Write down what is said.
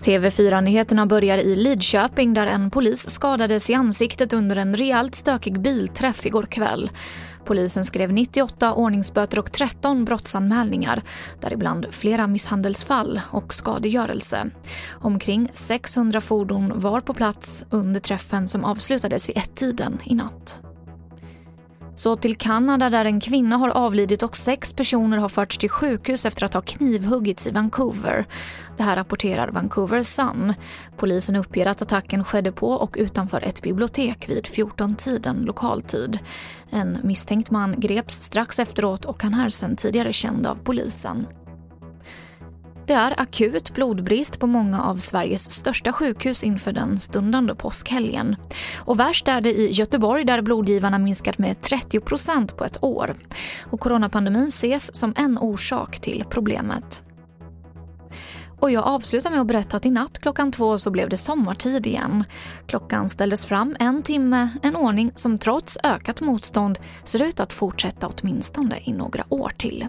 TV4-nyheterna börjar i Lidköping där en polis skadades i ansiktet under en rejält stökig bilträff igår kväll. Polisen skrev 98 ordningsböter och 13 brottsanmälningar, däribland flera misshandelsfall och skadegörelse. Omkring 600 fordon var på plats under träffen som avslutades vid ett-tiden i natt. Så till Kanada där en kvinna har avlidit och sex personer har förts till sjukhus efter att ha knivhuggits i Vancouver. Det här rapporterar Vancouver Sun. Polisen uppger att attacken skedde på och utanför ett bibliotek vid 14-tiden lokal tid. En misstänkt man greps strax efteråt och han är sedan tidigare känd av polisen. Det är akut blodbrist på många av Sveriges största sjukhus inför den stundande påskhelgen. Och värst är det i Göteborg där blodgivarna minskat med 30 procent på ett år. Och coronapandemin ses som en orsak till problemet. Och jag avslutar med att berätta att i natt klockan två så blev det sommartid igen. Klockan ställdes fram en timme, en ordning som trots ökat motstånd ser ut att fortsätta åtminstone i några år till.